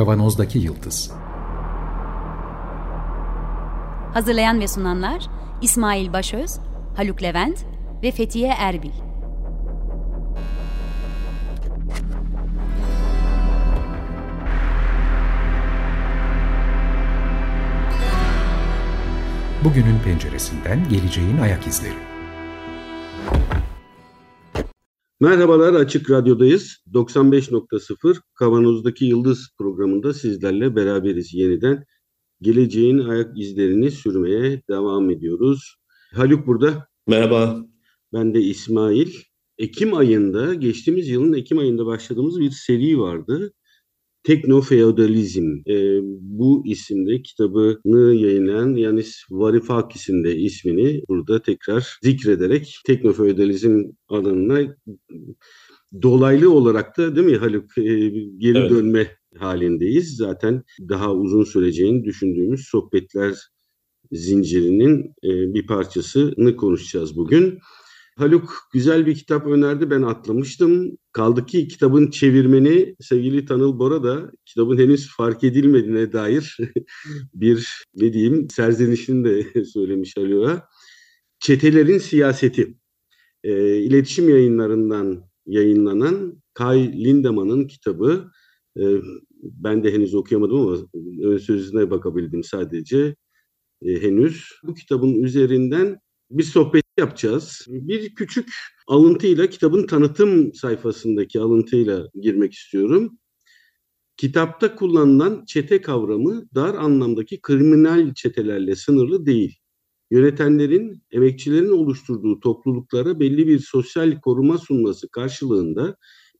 Kavanozdaki Yıldız Hazırlayan ve sunanlar İsmail Başöz, Haluk Levent ve Fethiye Erbil. Bugünün penceresinden geleceğin ayak izleri. Merhabalar Açık Radyo'dayız. 95.0 Kavanoz'daki Yıldız programında sizlerle beraberiz yeniden. Geleceğin ayak izlerini sürmeye devam ediyoruz. Haluk burada. Merhaba. Ben de İsmail. Ekim ayında, geçtiğimiz yılın Ekim ayında başladığımız bir seri vardı. Teknofeodalizm e, bu isimde kitabını yayınlayan Yanis Varoufakis'in de ismini burada tekrar zikrederek teknofeodalizm alanına dolaylı olarak da değil mi Haluk e, geri evet. dönme halindeyiz. Zaten daha uzun süreceğini düşündüğümüz sohbetler zincirinin e, bir parçasını konuşacağız bugün. Haluk güzel bir kitap önerdi. Ben atlamıştım. Kaldı ki kitabın çevirmeni sevgili Tanıl Bora da kitabın henüz fark edilmediğine dair bir ne diyeyim serzenişini de söylemiş Haluk'a. Çetelerin Siyaseti. E, iletişim yayınlarından yayınlanan Kay Lindemann'ın kitabı. E, ben de henüz okuyamadım ama ön sözüne bakabildim sadece e, henüz. Bu kitabın üzerinden bir sohbet yapacağız. Bir küçük alıntıyla kitabın tanıtım sayfasındaki alıntıyla girmek istiyorum. Kitapta kullanılan çete kavramı dar anlamdaki kriminal çetelerle sınırlı değil. Yönetenlerin, emekçilerin oluşturduğu topluluklara belli bir sosyal koruma sunması karşılığında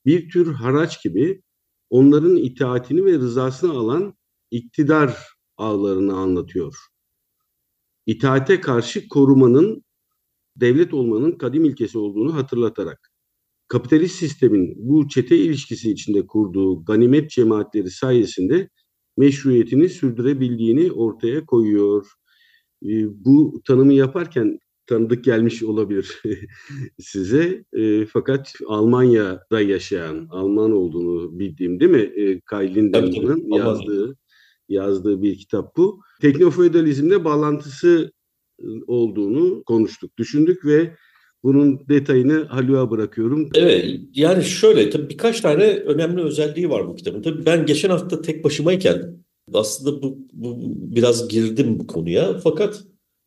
bir tür haraç gibi onların itaatini ve rızasını alan iktidar ağlarını anlatıyor. İtaate karşı korumanın devlet olmanın kadim ilkesi olduğunu hatırlatarak kapitalist sistemin bu çete ilişkisi içinde kurduğu ganimet cemaatleri sayesinde meşruiyetini sürdürebildiğini ortaya koyuyor. Bu tanımı yaparken tanıdık gelmiş olabilir size. E, fakat Almanya'da yaşayan, Alman olduğunu bildiğim değil mi? E, Kai Lindemann'ın yazdığı yazdığı bir kitap bu. Teknofeodalizmle bağlantısı olduğunu konuştuk, düşündük ve bunun detayını Haluk'a bırakıyorum. Evet yani şöyle tabii birkaç tane önemli özelliği var bu kitabın. Tabii ben geçen hafta tek başımayken aslında bu, bu biraz girdim bu konuya fakat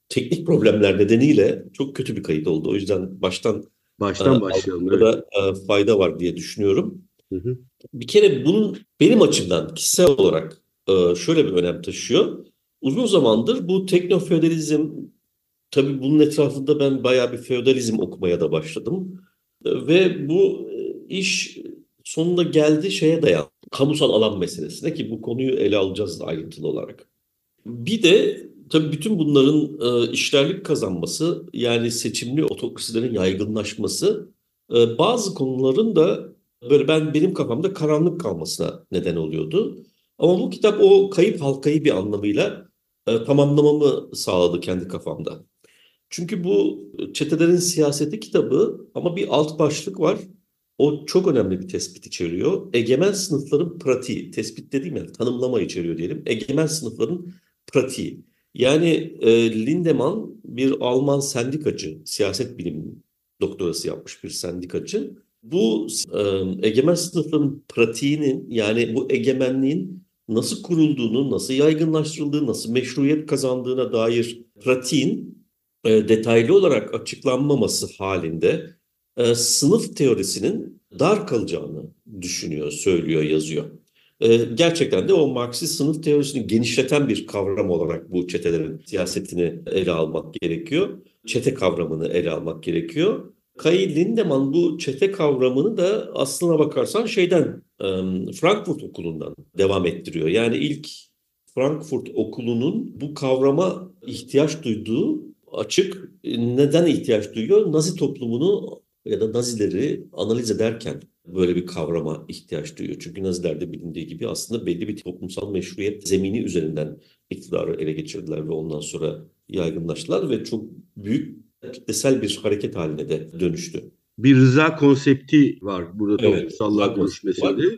teknik problemler nedeniyle çok kötü bir kayıt oldu. O yüzden baştan baştan e, başlayalım. Evet. Da e, fayda var diye düşünüyorum. Hı hı. Bir kere bunun benim açımdan kişisel olarak e, şöyle bir önem taşıyor. Uzun zamandır bu teknofeodalizm tabii bunun etrafında ben bayağı bir feodalizm okumaya da başladım. Ve bu iş sonunda geldi şeye dayan. Kamusal alan meselesine ki bu konuyu ele alacağız ayrıntılı olarak. Bir de tabii bütün bunların e, işlerlik kazanması yani seçimli otokrasilerin yaygınlaşması e, bazı konuların da böyle ben benim kafamda karanlık kalmasına neden oluyordu. Ama bu kitap o kayıp halkayı bir anlamıyla e, tamamlamamı sağladı kendi kafamda. Çünkü bu çetelerin siyaseti kitabı ama bir alt başlık var. O çok önemli bir tespit içeriyor. Egemen sınıfların pratiği, tespit dediğim yani tanımlama içeriyor diyelim. Egemen sınıfların pratiği. Yani e, Lindemann bir Alman sendikacı, siyaset bilimi doktorası yapmış bir sendikacı. Bu e, egemen sınıfların pratiğinin yani bu egemenliğin nasıl kurulduğunu, nasıl yaygınlaştırıldığı, nasıl meşruiyet kazandığına dair pratiğin e, detaylı olarak açıklanmaması halinde e, sınıf teorisinin dar kalacağını düşünüyor, söylüyor, yazıyor. E, gerçekten de o Marksist sınıf teorisini genişleten bir kavram olarak bu çetelerin siyasetini ele almak gerekiyor. Çete kavramını ele almak gerekiyor. Kay Lindemann bu çete kavramını da aslına bakarsan şeyden Frankfurt okulundan devam ettiriyor. Yani ilk Frankfurt okulunun bu kavrama ihtiyaç duyduğu açık. Neden ihtiyaç duyuyor? Nazi toplumunu ya da Nazileri analiz ederken böyle bir kavrama ihtiyaç duyuyor. Çünkü Naziler de bilindiği gibi aslında belli bir toplumsal meşruiyet zemini üzerinden iktidarı ele geçirdiler ve ondan sonra yaygınlaştılar ve çok büyük kitlesel bir hareket haline de dönüştü. Bir rıza konsepti var burada evet, toplumsallığa dönüşmesinde.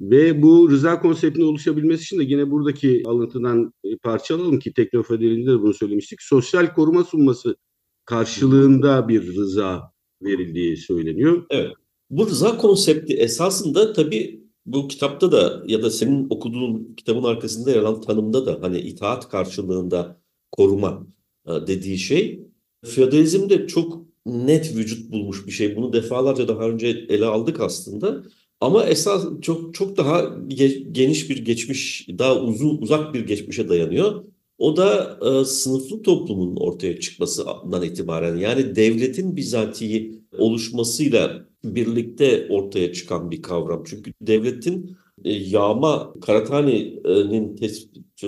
Ve bu rıza konseptinin oluşabilmesi için de yine buradaki alıntıdan e, parça alalım ki teknofederinde de bunu söylemiştik. Sosyal koruma sunması karşılığında bir rıza verildiği söyleniyor. Evet. Bu rıza konsepti esasında tabii bu kitapta da ya da senin okuduğun kitabın arkasında yer alan tanımda da hani itaat karşılığında koruma e, dediği şey feodalizmde çok net vücut bulmuş bir şey. Bunu defalarca daha önce ele aldık aslında. Ama esas çok çok daha geniş bir geçmiş, daha uzun uzak bir geçmişe dayanıyor. O da e, sınıflı toplumun ortaya çıkmasından itibaren yani devletin bizatihi oluşmasıyla birlikte ortaya çıkan bir kavram. Çünkü devletin e, yağma, Karatani'nin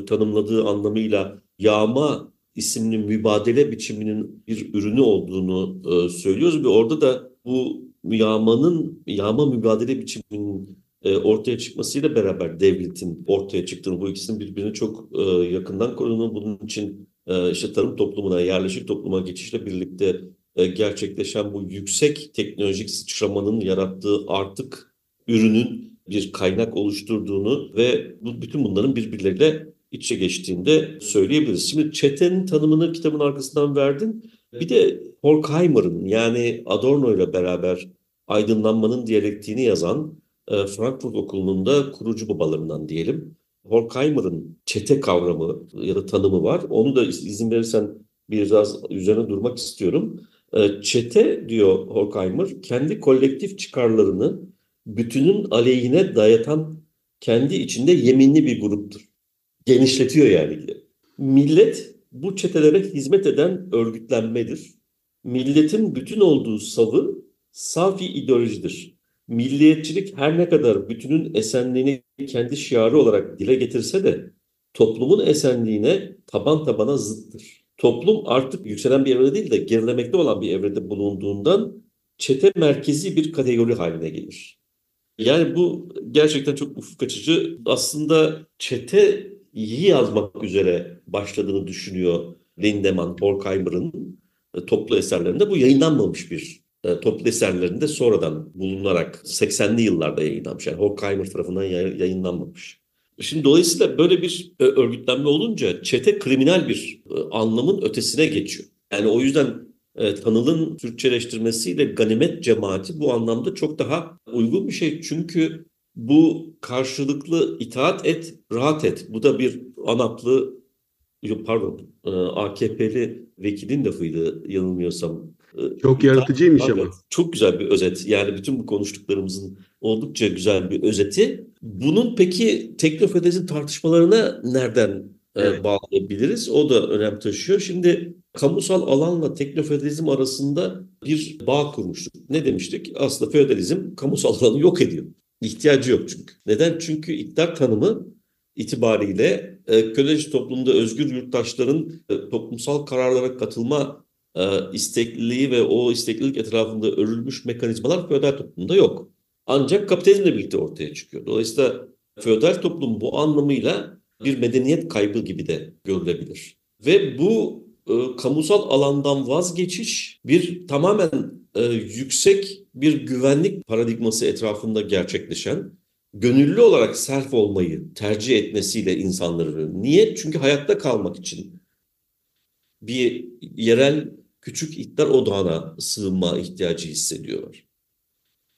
tanımladığı anlamıyla yağma isimli mübadele biçiminin bir ürünü olduğunu e, söylüyoruz ve orada da bu yağmanın, yağma mübadele biçiminin e, ortaya çıkmasıyla beraber devletin ortaya çıktığını, bu ikisinin birbirine çok e, yakından koruduğunu, bunun için e, işte tarım toplumuna, yerleşik topluma geçişle birlikte e, gerçekleşen bu yüksek teknolojik sıçramanın yarattığı artık ürünün bir kaynak oluşturduğunu ve bu bütün bunların birbirleriyle içe geçtiğinde söyleyebiliriz. Şimdi çetenin tanımını kitabın arkasından verdin. Bir de Horkheimer'ın yani Adorno ile beraber aydınlanmanın diyalektiğini yazan e, Frankfurt Okulu'nun da kurucu babalarından diyelim. Horkheimer'ın çete kavramı ya da tanımı var. Onu da izin verirsen biraz üzerine durmak istiyorum. E, çete diyor Horkheimer, kendi kolektif çıkarlarını bütünün aleyhine dayatan kendi içinde yeminli bir gruptur. Genişletiyor yani. Millet bu çetelere hizmet eden örgütlenmedir. Milletin bütün olduğu savı safi ideolojidir. Milliyetçilik her ne kadar bütünün esenliğini kendi şiarı olarak dile getirse de toplumun esenliğine taban tabana zıttır. Toplum artık yükselen bir evrede değil de gerilemekte olan bir evrede bulunduğundan çete merkezi bir kategori haline gelir. Yani bu gerçekten çok ufuk açıcı. Aslında çete iyi yazmak üzere başladığını düşünüyor Lindemann, Horkheimer'ın toplu eserlerinde. Bu yayınlanmamış bir e, toplu eserlerinde sonradan bulunarak 80'li yıllarda yayınlanmış. Yani Horkheimer tarafından yayınlanmamış. Şimdi dolayısıyla böyle bir e, örgütlenme olunca çete kriminal bir e, anlamın ötesine geçiyor. Yani o yüzden e, Tanıl'ın Türkçeleştirmesiyle ganimet cemaati bu anlamda çok daha uygun bir şey. Çünkü bu karşılıklı itaat et, rahat et. Bu da bir anaplı, pardon AKP'li vekilin lafıydı yanılmıyorsam. Çok yaratıcıymış ama. Çok güzel bir özet. Yani bütün bu konuştuklarımızın oldukça güzel bir özeti. Bunun peki teknofeodalizm tartışmalarına nereden e, evet. bağlayabiliriz? O da önem taşıyor. Şimdi kamusal alanla teknofeodalizm arasında bir bağ kurmuştuk. Ne demiştik? Aslında feodalizm kamusal alanı yok ediyor. İhtiyacı yok çünkü. Neden? Çünkü iktidar tanımı itibariyle e, köleci toplumda özgür yurttaşların e, toplumsal kararlara katılma e, istekliliği ve o isteklilik etrafında örülmüş mekanizmalar feodal toplumda yok. Ancak kapitalizmle birlikte ortaya çıkıyor. Dolayısıyla feodal toplum bu anlamıyla bir medeniyet kaybı gibi de görülebilir. Ve bu e, kamusal alandan vazgeçiş bir tamamen e, yüksek bir güvenlik paradigması etrafında gerçekleşen gönüllü olarak self olmayı tercih etmesiyle insanların. Niye? Çünkü hayatta kalmak için bir yerel küçük iktidar odağına sığınma ihtiyacı hissediyorlar.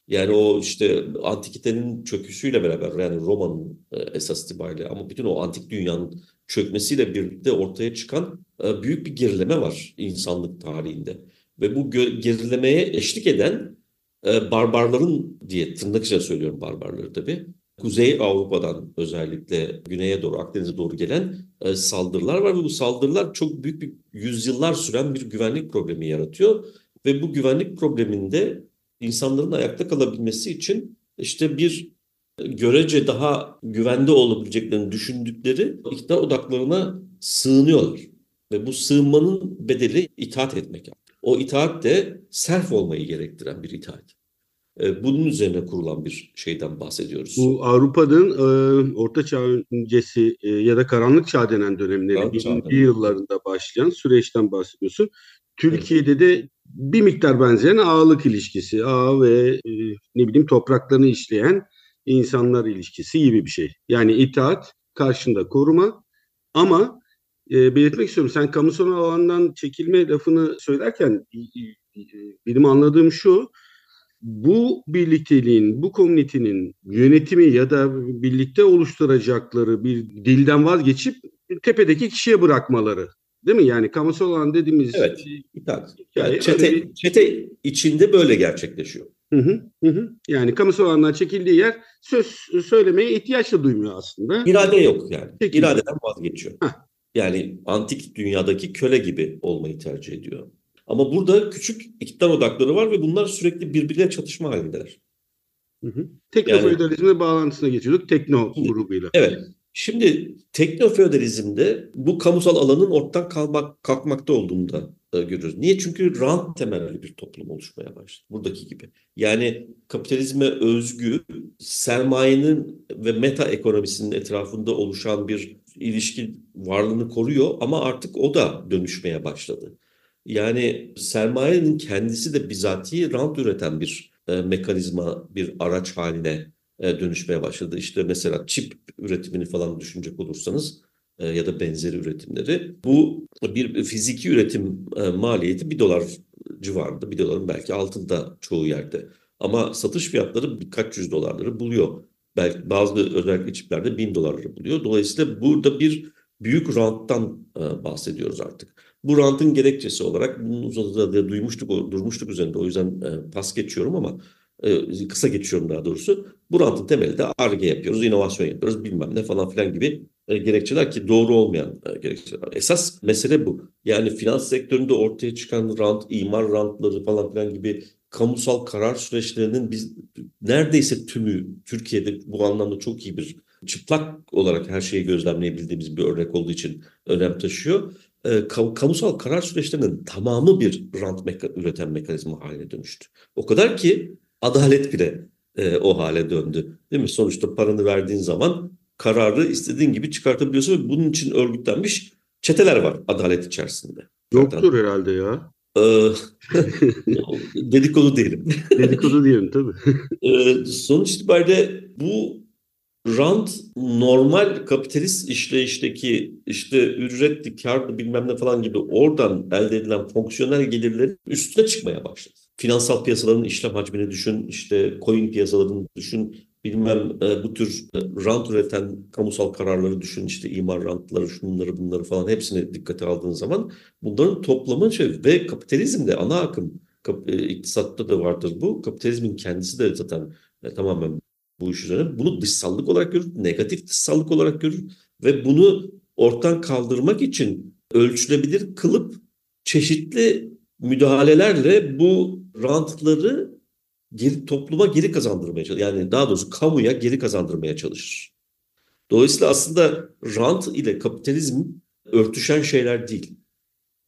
Yani o işte antikitenin çöküşüyle beraber yani Roma'nın e, esas itibariyle ama bütün o antik dünyanın çökmesiyle birlikte ortaya çıkan e, büyük bir gerileme var insanlık tarihinde. Ve bu gerilemeye eşlik eden e, barbarların diye tırnak içinde söylüyorum barbarları tabii. Kuzey Avrupa'dan özellikle güneye doğru Akdeniz'e doğru gelen e, saldırılar var ve bu saldırılar çok büyük bir yüzyıllar süren bir güvenlik problemi yaratıyor ve bu güvenlik probleminde insanların ayakta kalabilmesi için işte bir görece daha güvende olabileceklerini düşündükleri iktidar odaklarına sığınıyorlar. Ve bu sığınmanın bedeli itaat etmek. O itaat de self olmayı gerektiren bir itaat. E, bunun üzerine kurulan bir şeyden bahsediyoruz. Bu Avrupa'nın e, Orta Çağ öncesi e, ya da Karanlık Çağ denen dönemleri, birinci yıllarında başlayan süreçten bahsediyorsun. Türkiye'de de bir miktar benzeyen ağalık ilişkisi, ağ ve e, ne bileyim topraklarını işleyen insanlar ilişkisi gibi bir şey. Yani itaat karşında koruma ama e, belirtmek istiyorum sen kamusal alandan çekilme lafını söylerken benim anladığım şu bu birlikteliğin, bu komünitenin yönetimi ya da birlikte oluşturacakları bir dilden vazgeçip tepedeki kişiye bırakmaları. Değil mi? Yani kamusal alan dediğimiz Evet. İtaat. Yani çete, bir... çete içinde böyle gerçekleşiyor. Hı hı, hı. Yani kamusal alandan çekildiği yer söz söylemeye ihtiyaç da duymuyor aslında. İrade yok yani. Çekildi. İradeden vazgeçiyor. Heh. Yani antik dünyadaki köle gibi olmayı tercih ediyor. Ama burada küçük iktidar odakları var ve bunlar sürekli birbirine çatışma halindeler. Teknofeodalizmle yani, bağlantısına geçiyorduk tekno grubuyla. Evet. Şimdi teknofeodalizmde bu kamusal alanın ortadan kalmak, kalkmakta olduğunu da e, görüyoruz. Niye? Çünkü rant temelli bir toplum oluşmaya başladı. Buradaki gibi. Yani kapitalizme özgü sermayenin ve meta ekonomisinin etrafında oluşan bir ilişki varlığını koruyor ama artık o da dönüşmeye başladı. Yani sermayenin kendisi de bizatihi rant üreten bir e, mekanizma, bir araç haline e, dönüşmeye başladı. İşte mesela çip üretimini falan düşünecek olursanız e, ya da benzeri üretimleri bu bir fiziki üretim e, maliyeti bir dolar civarında, bir doların belki altında çoğu yerde. Ama satış fiyatları birkaç yüz dolarları buluyor. Belki bazı özellikle çiplerde bin dolarları buluyor. Dolayısıyla burada bir büyük ranttan bahsediyoruz artık. Bu rantın gerekçesi olarak bunun uzun da duymuştuk, durmuştuk üzerinde. O yüzden pas geçiyorum ama e, kısa geçiyorum daha doğrusu. Bu rantın temeli de ARGE yapıyoruz, inovasyon yapıyoruz bilmem ne falan filan gibi e, gerekçeler ki doğru olmayan e, gerekçeler. Esas mesele bu. Yani finans sektöründe ortaya çıkan rant, imar rantları falan filan gibi kamusal karar süreçlerinin biz neredeyse tümü Türkiye'de bu anlamda çok iyi bir çıplak olarak her şeyi gözlemleyebildiğimiz bir örnek olduğu için önem taşıyor. E, kamusal karar süreçlerinin tamamı bir rant meka üreten mekanizma haline dönüştü. O kadar ki adalet bile e, o hale döndü. Değil mi? Sonuçta paranı verdiğin zaman kararı istediğin gibi çıkartabiliyorsun ve bunun için örgütlenmiş çeteler var adalet içerisinde. Yoktur herhalde ya. Ee, dedikodu diyelim. Dedikodu diyelim tabii. ee, sonuç itibariyle bu rant normal kapitalist işleyişteki işte ücretli, karlı bilmem ne falan gibi oradan elde edilen fonksiyonel gelirlerin üstüne çıkmaya başladı finansal piyasaların işlem hacmini düşün, işte coin piyasalarını düşün, bilmem e, bu tür e, rant üreten kamusal kararları düşün, işte imar rantları, şunları bunları falan hepsini dikkate aldığın zaman bunların toplamı şey ve kapitalizmde ana akım kap, e, iktisatta da vardır bu. Kapitalizmin kendisi de zaten e, tamamen bu iş üzerine bunu dışsallık olarak görür, negatif dışsallık olarak görür ve bunu ortadan kaldırmak için ölçülebilir kılıp çeşitli müdahalelerle bu rantları geri, topluma geri kazandırmaya çalışır. Yani daha doğrusu kamuya geri kazandırmaya çalışır. Dolayısıyla aslında rant ile kapitalizm örtüşen şeyler değil.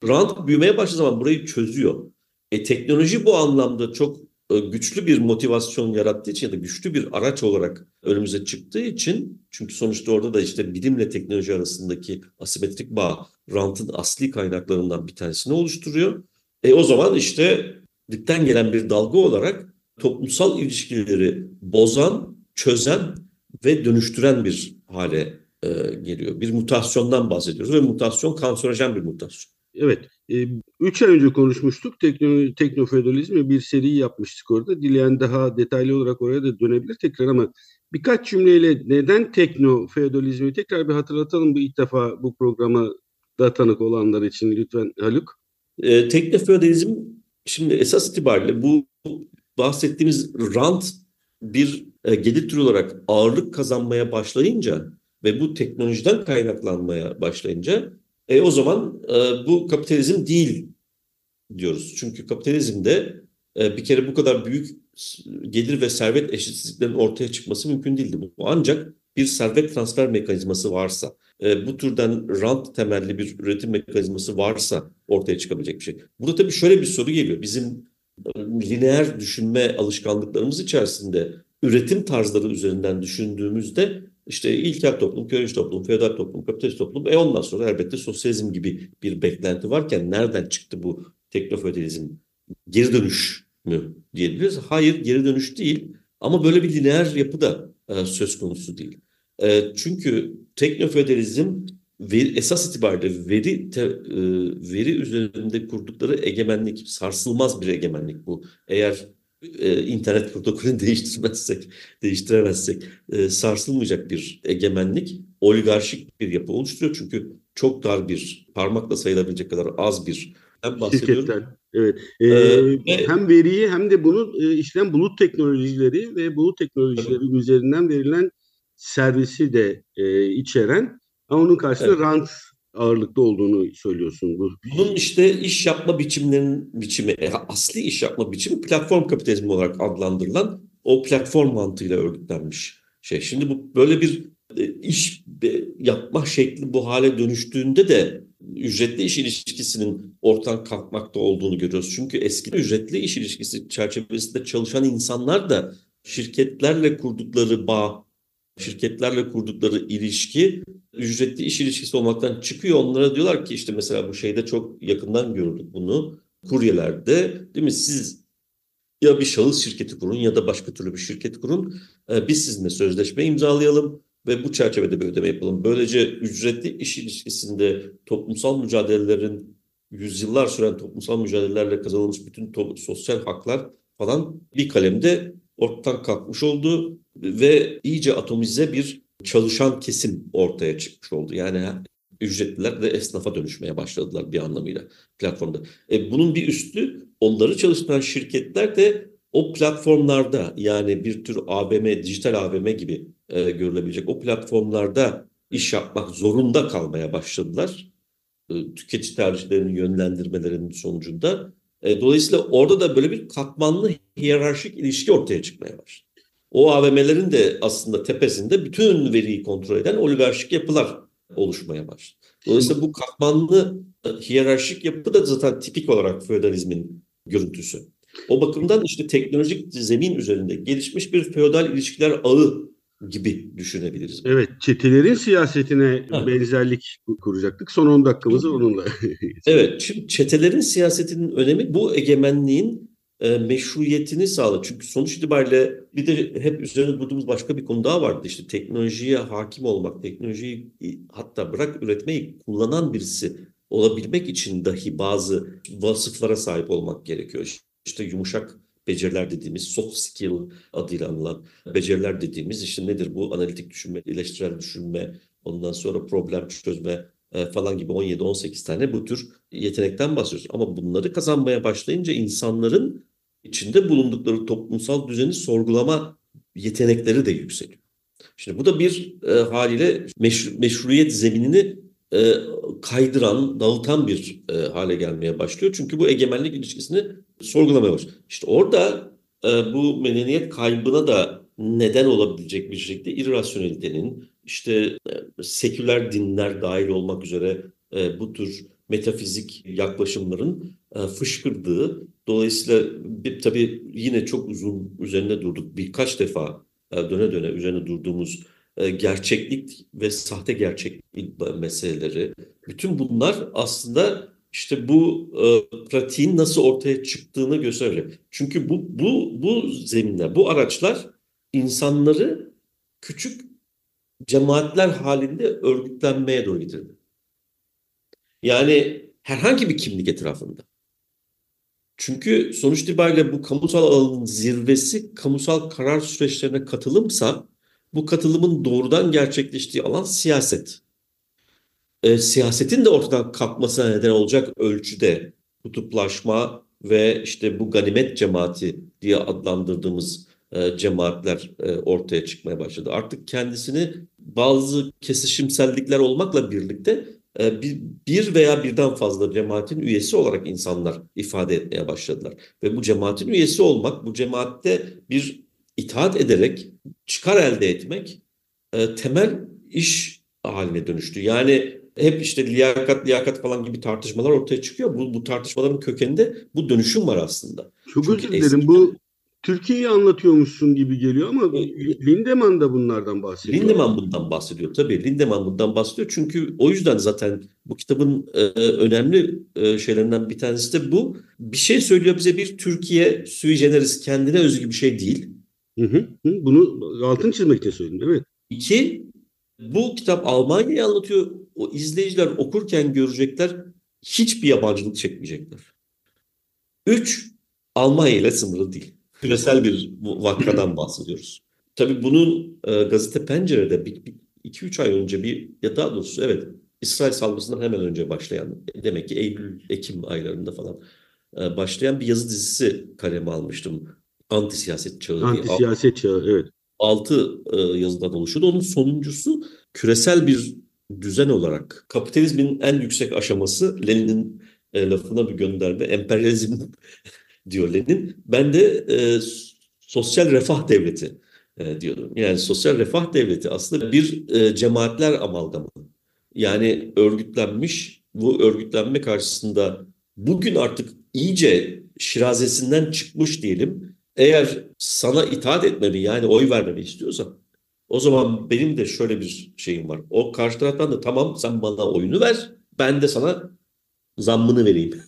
Rant büyümeye başladığı zaman burayı çözüyor. E, teknoloji bu anlamda çok e, güçlü bir motivasyon yarattığı için ya da güçlü bir araç olarak önümüze çıktığı için çünkü sonuçta orada da işte bilimle teknoloji arasındaki asimetrik bağ rantın asli kaynaklarından bir tanesini oluşturuyor. E o zaman işte dipten gelen bir dalga olarak toplumsal ilişkileri bozan, çözen ve dönüştüren bir hale e, geliyor. Bir mutasyondan bahsediyoruz ve mutasyon kanserojen bir mutasyon. Evet. E, üç ay önce konuşmuştuk. Tekno, teknofeodalizmi bir seri yapmıştık orada. Dileyen daha detaylı olarak oraya da dönebilir tekrar ama birkaç cümleyle neden teknofeodalizmi tekrar bir hatırlatalım bu ilk defa bu programa da tanık olanlar için lütfen Haluk. E, teknofeodalizm şimdi esas itibariyle bu bahsettiğimiz rant bir e, gelir türü olarak ağırlık kazanmaya başlayınca ve bu teknolojiden kaynaklanmaya başlayınca e, o zaman e, bu kapitalizm değil diyoruz. Çünkü kapitalizmde e, bir kere bu kadar büyük gelir ve servet eşitsizliklerinin ortaya çıkması mümkün değildi. Bu ancak bir servet transfer mekanizması varsa, e, bu türden rant temelli bir üretim mekanizması varsa ortaya çıkabilecek bir şey. Burada tabii şöyle bir soru geliyor. Bizim lineer düşünme alışkanlıklarımız içerisinde üretim tarzları üzerinden düşündüğümüzde işte ilkel toplum, köleci toplum, feodal toplum, kapitalist toplum, e ondan sonra elbette sosyalizm gibi bir beklenti varken nereden çıktı bu teknofeodalizm? Geri dönüş mü diyebiliriz? Hayır, geri dönüş değil. Ama böyle bir lineer yapı da e, söz konusu değil. E, çünkü teknofeodalizm esas itibariyle veri te, e, veri üzerinde kurdukları egemenlik sarsılmaz bir egemenlik bu. Eğer e, internet protokolünü değiştirmezsek, değiştiremezsek e, sarsılmayacak bir egemenlik oligarşik bir yapı oluşturuyor. Çünkü çok dar bir parmakla sayılabilecek kadar az bir Şirketler. Evet. Ee, ee, hem veriyi hem de bunu e, işlem bulut teknolojileri ve bulut teknolojileri evet. üzerinden verilen servisi de e, içeren ama onun karşısında evet. rant ağırlıklı olduğunu söylüyorsun. Bu. Bunun işte iş yapma biçimlerinin biçimi, e, asli iş yapma biçimi platform kapitalizmi olarak adlandırılan o platform mantığıyla örgütlenmiş şey. Şimdi bu böyle bir e, iş yapma şekli bu hale dönüştüğünde de ücretli iş ilişkisinin ortadan kalkmakta olduğunu görüyoruz. Çünkü eski ücretli iş ilişkisi çerçevesinde çalışan insanlar da şirketlerle kurdukları bağ, şirketlerle kurdukları ilişki ücretli iş ilişkisi olmaktan çıkıyor. Onlara diyorlar ki işte mesela bu şeyde çok yakından gördük bunu. Kuryelerde değil mi siz ya bir şahıs şirketi kurun ya da başka türlü bir şirket kurun. Ee, biz sizinle sözleşme imzalayalım ve bu çerçevede bir ödeme yapalım. Böylece ücretli iş ilişkisinde toplumsal mücadelelerin yüzyıllar süren toplumsal mücadelelerle kazanılmış bütün sosyal haklar falan bir kalemde ortadan kalkmış oldu ve iyice atomize bir çalışan kesim ortaya çıkmış oldu. Yani ücretliler de esnafa dönüşmeye başladılar bir anlamıyla platformda. E, bunun bir üstü onları çalıştıran şirketler de o platformlarda yani bir tür AVM, dijital AVM gibi e, görülebilecek o platformlarda iş yapmak zorunda kalmaya başladılar. E, tüketici tercihlerinin yönlendirmelerinin sonucunda. E, dolayısıyla orada da böyle bir katmanlı hiyerarşik ilişki ortaya çıkmaya başladı. O AVM'lerin de aslında tepesinde bütün veriyi kontrol eden oligarşik yapılar oluşmaya başladı. Dolayısıyla bu katmanlı e, hiyerarşik yapı da zaten tipik olarak feodalizmin görüntüsü. O bakımdan işte teknolojik zemin üzerinde gelişmiş bir feodal ilişkiler ağı gibi düşünebiliriz. Evet, çetelerin siyasetine ha. benzerlik kuracaktık. Son 10 dakikamızı onunla. evet, şimdi çetelerin siyasetinin önemi bu egemenliğin e, meşruiyetini sağlar. Çünkü sonuç itibariyle bir de hep üzerine durduğumuz başka bir konu daha vardı. İşte teknolojiye hakim olmak, teknolojiyi hatta bırak üretmeyi kullanan birisi olabilmek için dahi bazı vasıflara sahip olmak gerekiyor. İşte yumuşak beceriler dediğimiz soft skill adıyla anılan beceriler dediğimiz işte nedir bu analitik düşünme, eleştirel düşünme, ondan sonra problem çözme e, falan gibi 17-18 tane bu tür yetenekten bahsediyoruz. Ama bunları kazanmaya başlayınca insanların içinde bulundukları toplumsal düzeni sorgulama yetenekleri de yükseliyor. Şimdi bu da bir e, haliyle meşru, meşruiyet zeminini e, kaydıran, dağıtan bir e, hale gelmeye başlıyor. Çünkü bu egemenlik ilişkisini sorgulamaya başlıyor. İşte orada e, bu medeniyet kaybına da neden olabilecek bir şekilde irrasyonelitenin, işte e, seküler dinler dahil olmak üzere e, bu tür metafizik yaklaşımların e, fışkırdığı, dolayısıyla bir, tabii yine çok uzun üzerinde durduk birkaç defa e, döne döne üzerine durduğumuz gerçeklik ve sahte gerçeklik meseleleri, bütün bunlar aslında işte bu e, pratiğin nasıl ortaya çıktığını gösteriyor. Çünkü bu bu bu zeminler, bu araçlar insanları küçük cemaatler halinde örgütlenmeye doğru getirdi. Yani herhangi bir kimlik etrafında. Çünkü sonuç itibariyle bu kamusal alanın zirvesi kamusal karar süreçlerine katılımsa bu katılımın doğrudan gerçekleştiği alan siyaset. E, siyasetin de ortadan kalkmasına neden olacak ölçüde kutuplaşma ve işte bu ganimet cemaati diye adlandırdığımız e, cemaatler e, ortaya çıkmaya başladı. Artık kendisini bazı kesişimsellikler olmakla birlikte e, bir, veya birden fazla cemaatin üyesi olarak insanlar ifade etmeye başladılar. Ve bu cemaatin üyesi olmak, bu cemaatte bir itaat ederek çıkar elde etmek e, temel iş haline dönüştü. Yani hep işte liyakat liyakat falan gibi tartışmalar ortaya çıkıyor. Bu, bu tartışmaların kökeninde bu dönüşüm var aslında. Çok Çünkü özür dilerim. Bu Türkiye'yi anlatıyormuşsun gibi geliyor ama Lindemann da bunlardan bahsediyor. Lindemann bundan bahsediyor tabii. Lindemann bundan bahsediyor. Çünkü o yüzden zaten bu kitabın e, önemli e, şeylerinden bir tanesi de bu. Bir şey söylüyor bize bir Türkiye sui generis kendine özgü bir şey değil. Hı hı, hı. Bunu altın çizmek için söyledim. Evet. İki, bu kitap Almanya'yı anlatıyor. O izleyiciler okurken görecekler hiçbir yabancılık çekmeyecekler. Üç, Almanya ile sınırlı değil. Küresel bir vakadan bahsediyoruz. Tabii bunun e, gazete Pencere'de bir, bir, iki üç ay önce bir ya daha doğrusu evet İsrail salgısından hemen önce başlayan demek ki Eylül, Ekim aylarında falan e, başlayan bir yazı dizisi kaleme almıştım. Anti siyaset çağı Anti siyaset çağı evet. Altı e, yazıdan oluşuyordu. Onun sonuncusu küresel bir düzen olarak kapitalizmin en yüksek aşaması Lenin'in e, lafına bir gönderme emperyalizm diyor Lenin. Ben de e, sosyal refah devleti e, diyordum. Yani sosyal refah devleti aslında bir e, cemaatler amalgamı. Yani örgütlenmiş, bu örgütlenme karşısında bugün artık iyice şirazesinden çıkmış diyelim. Eğer sana itaat etmemi yani oy vermemi istiyorsan o zaman benim de şöyle bir şeyim var. O karşı taraftan da tamam sen bana oyunu ver ben de sana zammını vereyim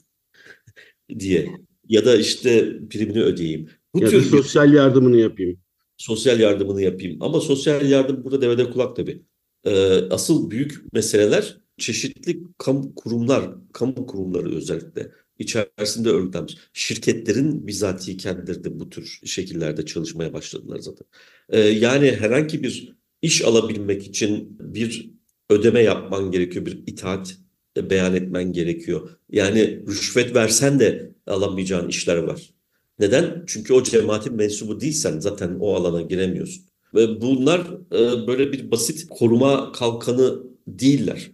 diye. Ya da işte primini ödeyeyim. Bu ya tür sosyal yardımını yapayım. Sosyal yardımını yapayım. Ama sosyal yardım burada devede kulak tabii. Ee, asıl büyük meseleler çeşitli kamu kurumlar, kamu kurumları özellikle içerisinde örgütlenmiş. Şirketlerin bizatihi kendileri de bu tür şekillerde çalışmaya başladılar zaten. Ee, yani herhangi bir iş alabilmek için bir ödeme yapman gerekiyor, bir itaat beyan etmen gerekiyor. Yani rüşvet versen de alamayacağın işler var. Neden? Çünkü o cemaatin mensubu değilsen zaten o alana giremiyorsun. Ve bunlar e, böyle bir basit koruma kalkanı değiller.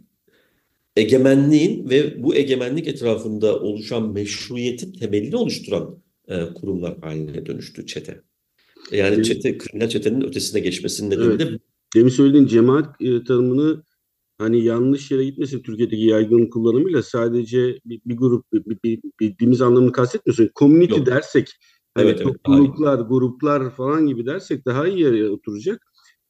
Egemenliğin ve bu egemenlik etrafında oluşan meşruiyetin temelini oluşturan e, kurumlar haline dönüştü çete. Yani çete, kriminal çetenin ötesine geçmesinin nedeni evet. de Demin söylediğin cemaat e, tanımını hani yanlış yere gitmesin Türkiye'deki yaygın kullanımıyla sadece bir, bir grup bir, bir, bildiğimiz anlamını kastetmiyorsun. Community Yok. dersek hani evet, topluluklar, evet, gruplar falan gibi dersek daha iyi yere oturacak.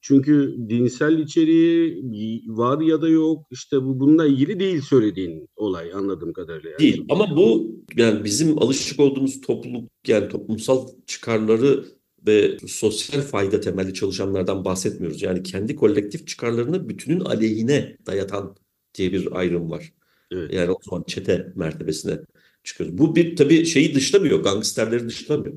Çünkü dinsel içeriği var ya da yok işte bu bununla ilgili değil söylediğin olay anladığım kadarıyla. Yani. Değil ama bu yani bizim alışık olduğumuz topluluk yani toplumsal çıkarları ve sosyal fayda temelli çalışanlardan bahsetmiyoruz. Yani kendi kolektif çıkarlarını bütünün aleyhine dayatan diye bir ayrım var. Evet. Yani o zaman çete mertebesine çıkıyoruz. Bu bir tabii şeyi dışlamıyor, gangsterleri dışlamıyor.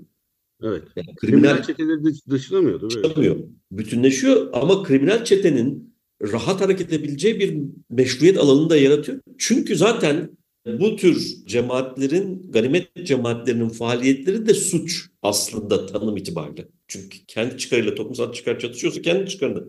Evet. Yani kriminal, kriminal çeteleri dışlamıyor değil mi? Dışlamıyor. Bütünleşiyor ama kriminal çetenin rahat hareket edebileceği bir meşruiyet alanını da yaratıyor. Çünkü zaten bu tür cemaatlerin, ganimet cemaatlerinin faaliyetleri de suç aslında tanım itibariyle. Çünkü kendi çıkarıyla toplumsal çıkar çatışıyorsa kendi çıkarını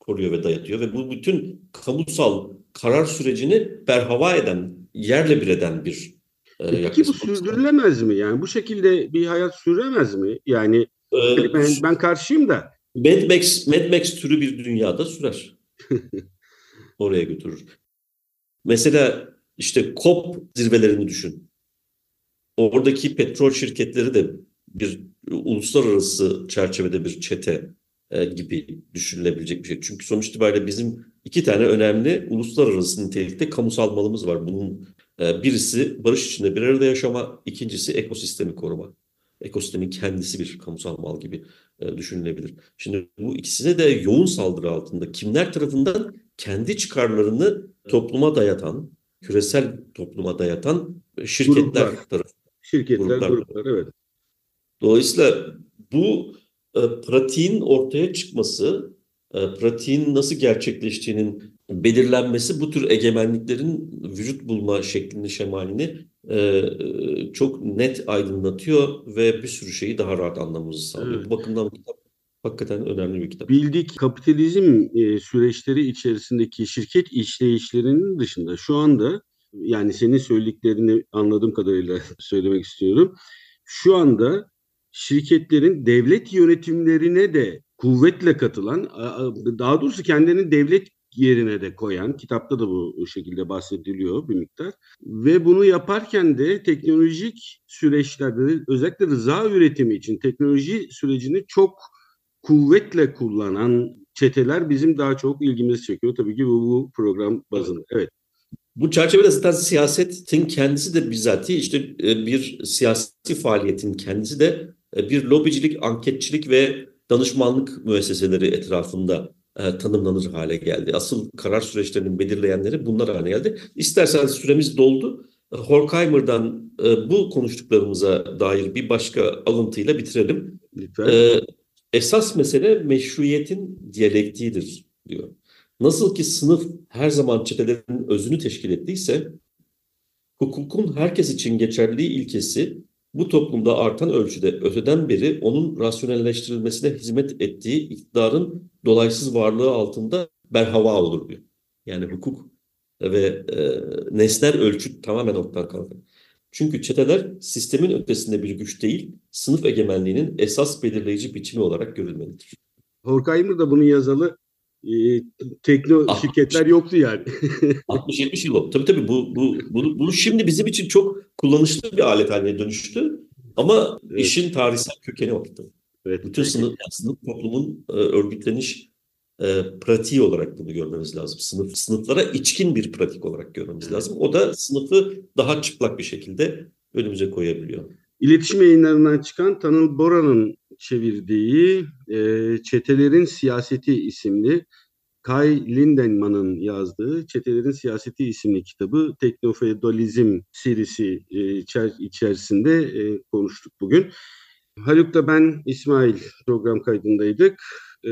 koruyor ve dayatıyor. Ve bu bütün kamusal karar sürecini berhava eden, yerle bir eden bir e, Peki bu sürdürülemez mi? Yani bu şekilde bir hayat süremez mi? Yani ee, ben, ben karşıyım da. Mad Max, Mad Max türü bir dünyada sürer. Oraya götürür. Mesela işte COP zirvelerini düşün. Oradaki petrol şirketleri de bir uluslararası çerçevede bir çete e, gibi düşünülebilecek bir şey. Çünkü sonuç itibariyle bizim iki tane önemli uluslararası nitelikte kamusal malımız var. Bunun birisi barış içinde bir arada yaşama, ikincisi ekosistemi koruma. Ekosistemin kendisi bir kamusal mal gibi e, düşünülebilir. Şimdi bu ikisine de yoğun saldırı altında kimler tarafından kendi çıkarlarını topluma dayatan, küresel topluma dayatan şirketler gruplar, tarafından. Şirketler, gruplar, gruplar evet. Dolayısıyla bu e, pratiğin ortaya çıkması, e, pratiğin nasıl gerçekleştiğinin belirlenmesi bu tür egemenliklerin vücut bulma şeklini, şemalini e, çok net aydınlatıyor ve bir sürü şeyi daha rahat anlamamızı sağlıyor. Evet. Bu bakımdan kitap hakikaten önemli bir kitap. Bildik kapitalizm e, süreçleri içerisindeki şirket işleyişlerinin dışında şu anda yani senin söylediklerini anladığım kadarıyla söylemek istiyorum. Şu anda şirketlerin devlet yönetimlerine de kuvvetle katılan, daha doğrusu kendini devlet yerine de koyan, kitapta da bu şekilde bahsediliyor bir miktar. Ve bunu yaparken de teknolojik süreçlerde özellikle rıza üretimi için teknoloji sürecini çok kuvvetle kullanan çeteler bizim daha çok ilgimizi çekiyor. Tabii ki bu, bu program bazında. Evet. Bu çerçevede zaten siyasetin kendisi de bizatihi işte e, bir siyasi faaliyetin kendisi de e, bir lobicilik, anketçilik ve danışmanlık müesseseleri etrafında e, tanımlanır hale geldi. Asıl karar süreçlerinin belirleyenleri bunlar haline geldi. İsterseniz süremiz doldu. Horkheimer'dan e, bu konuştuklarımıza dair bir başka alıntıyla bitirelim. Lütfen. E, esas mesele meşruiyetin diyalektiğidir diyor. Nasıl ki sınıf her zaman çetelerin özünü teşkil ettiyse, hukukun herkes için geçerliliği ilkesi bu toplumda artan ölçüde öteden beri onun rasyonelleştirilmesine hizmet ettiği iktidarın dolaysız varlığı altında berhava olur diyor. Yani hukuk ve e, nesnel ölçüt tamamen ortadan kalkar. Çünkü çeteler sistemin ötesinde bir güç değil, sınıf egemenliğinin esas belirleyici biçimi olarak görülmelidir. Horkheimer bunun yazalı e, tekno Ah. şirketler yoktu yani. 60-70 yıl oldu. Tabii tabii bu, bu, bu, bu şimdi bizim için çok kullanışlı bir alet haline dönüştü. Ama Evet. işin tarihsel kökeni ortada. evet. Bütün sınıf, sınıf toplumun e, örgütleniş e, pratiği olarak bunu görmemiz lazım. Sınıf sınıflara içkin bir pratik olarak görmemiz lazım. O da sınıfı daha çıplak bir şekilde önümüze koyabiliyor. İletişim yayınlarından çıkan Tanıl Bora'nın çevirdiği e, Çetelerin Siyaseti isimli Kai Lindenman'ın yazdığı Çetelerin Siyaseti isimli kitabı Teknofeodalizm serisi e, içer- içerisinde e, konuştuk bugün. Haluk'la ben İsmail program kaydındaydık. E,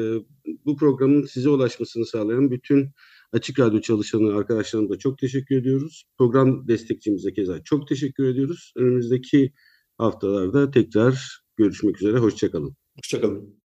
bu programın size ulaşmasını sağlayan bütün Açık Radyo çalışanı arkadaşlarımıza çok teşekkür ediyoruz. Program destekçimize keza çok teşekkür ediyoruz. Önümüzdeki haftalarda tekrar görüşmek üzere. Hoşçakalın. Hoşçakalın.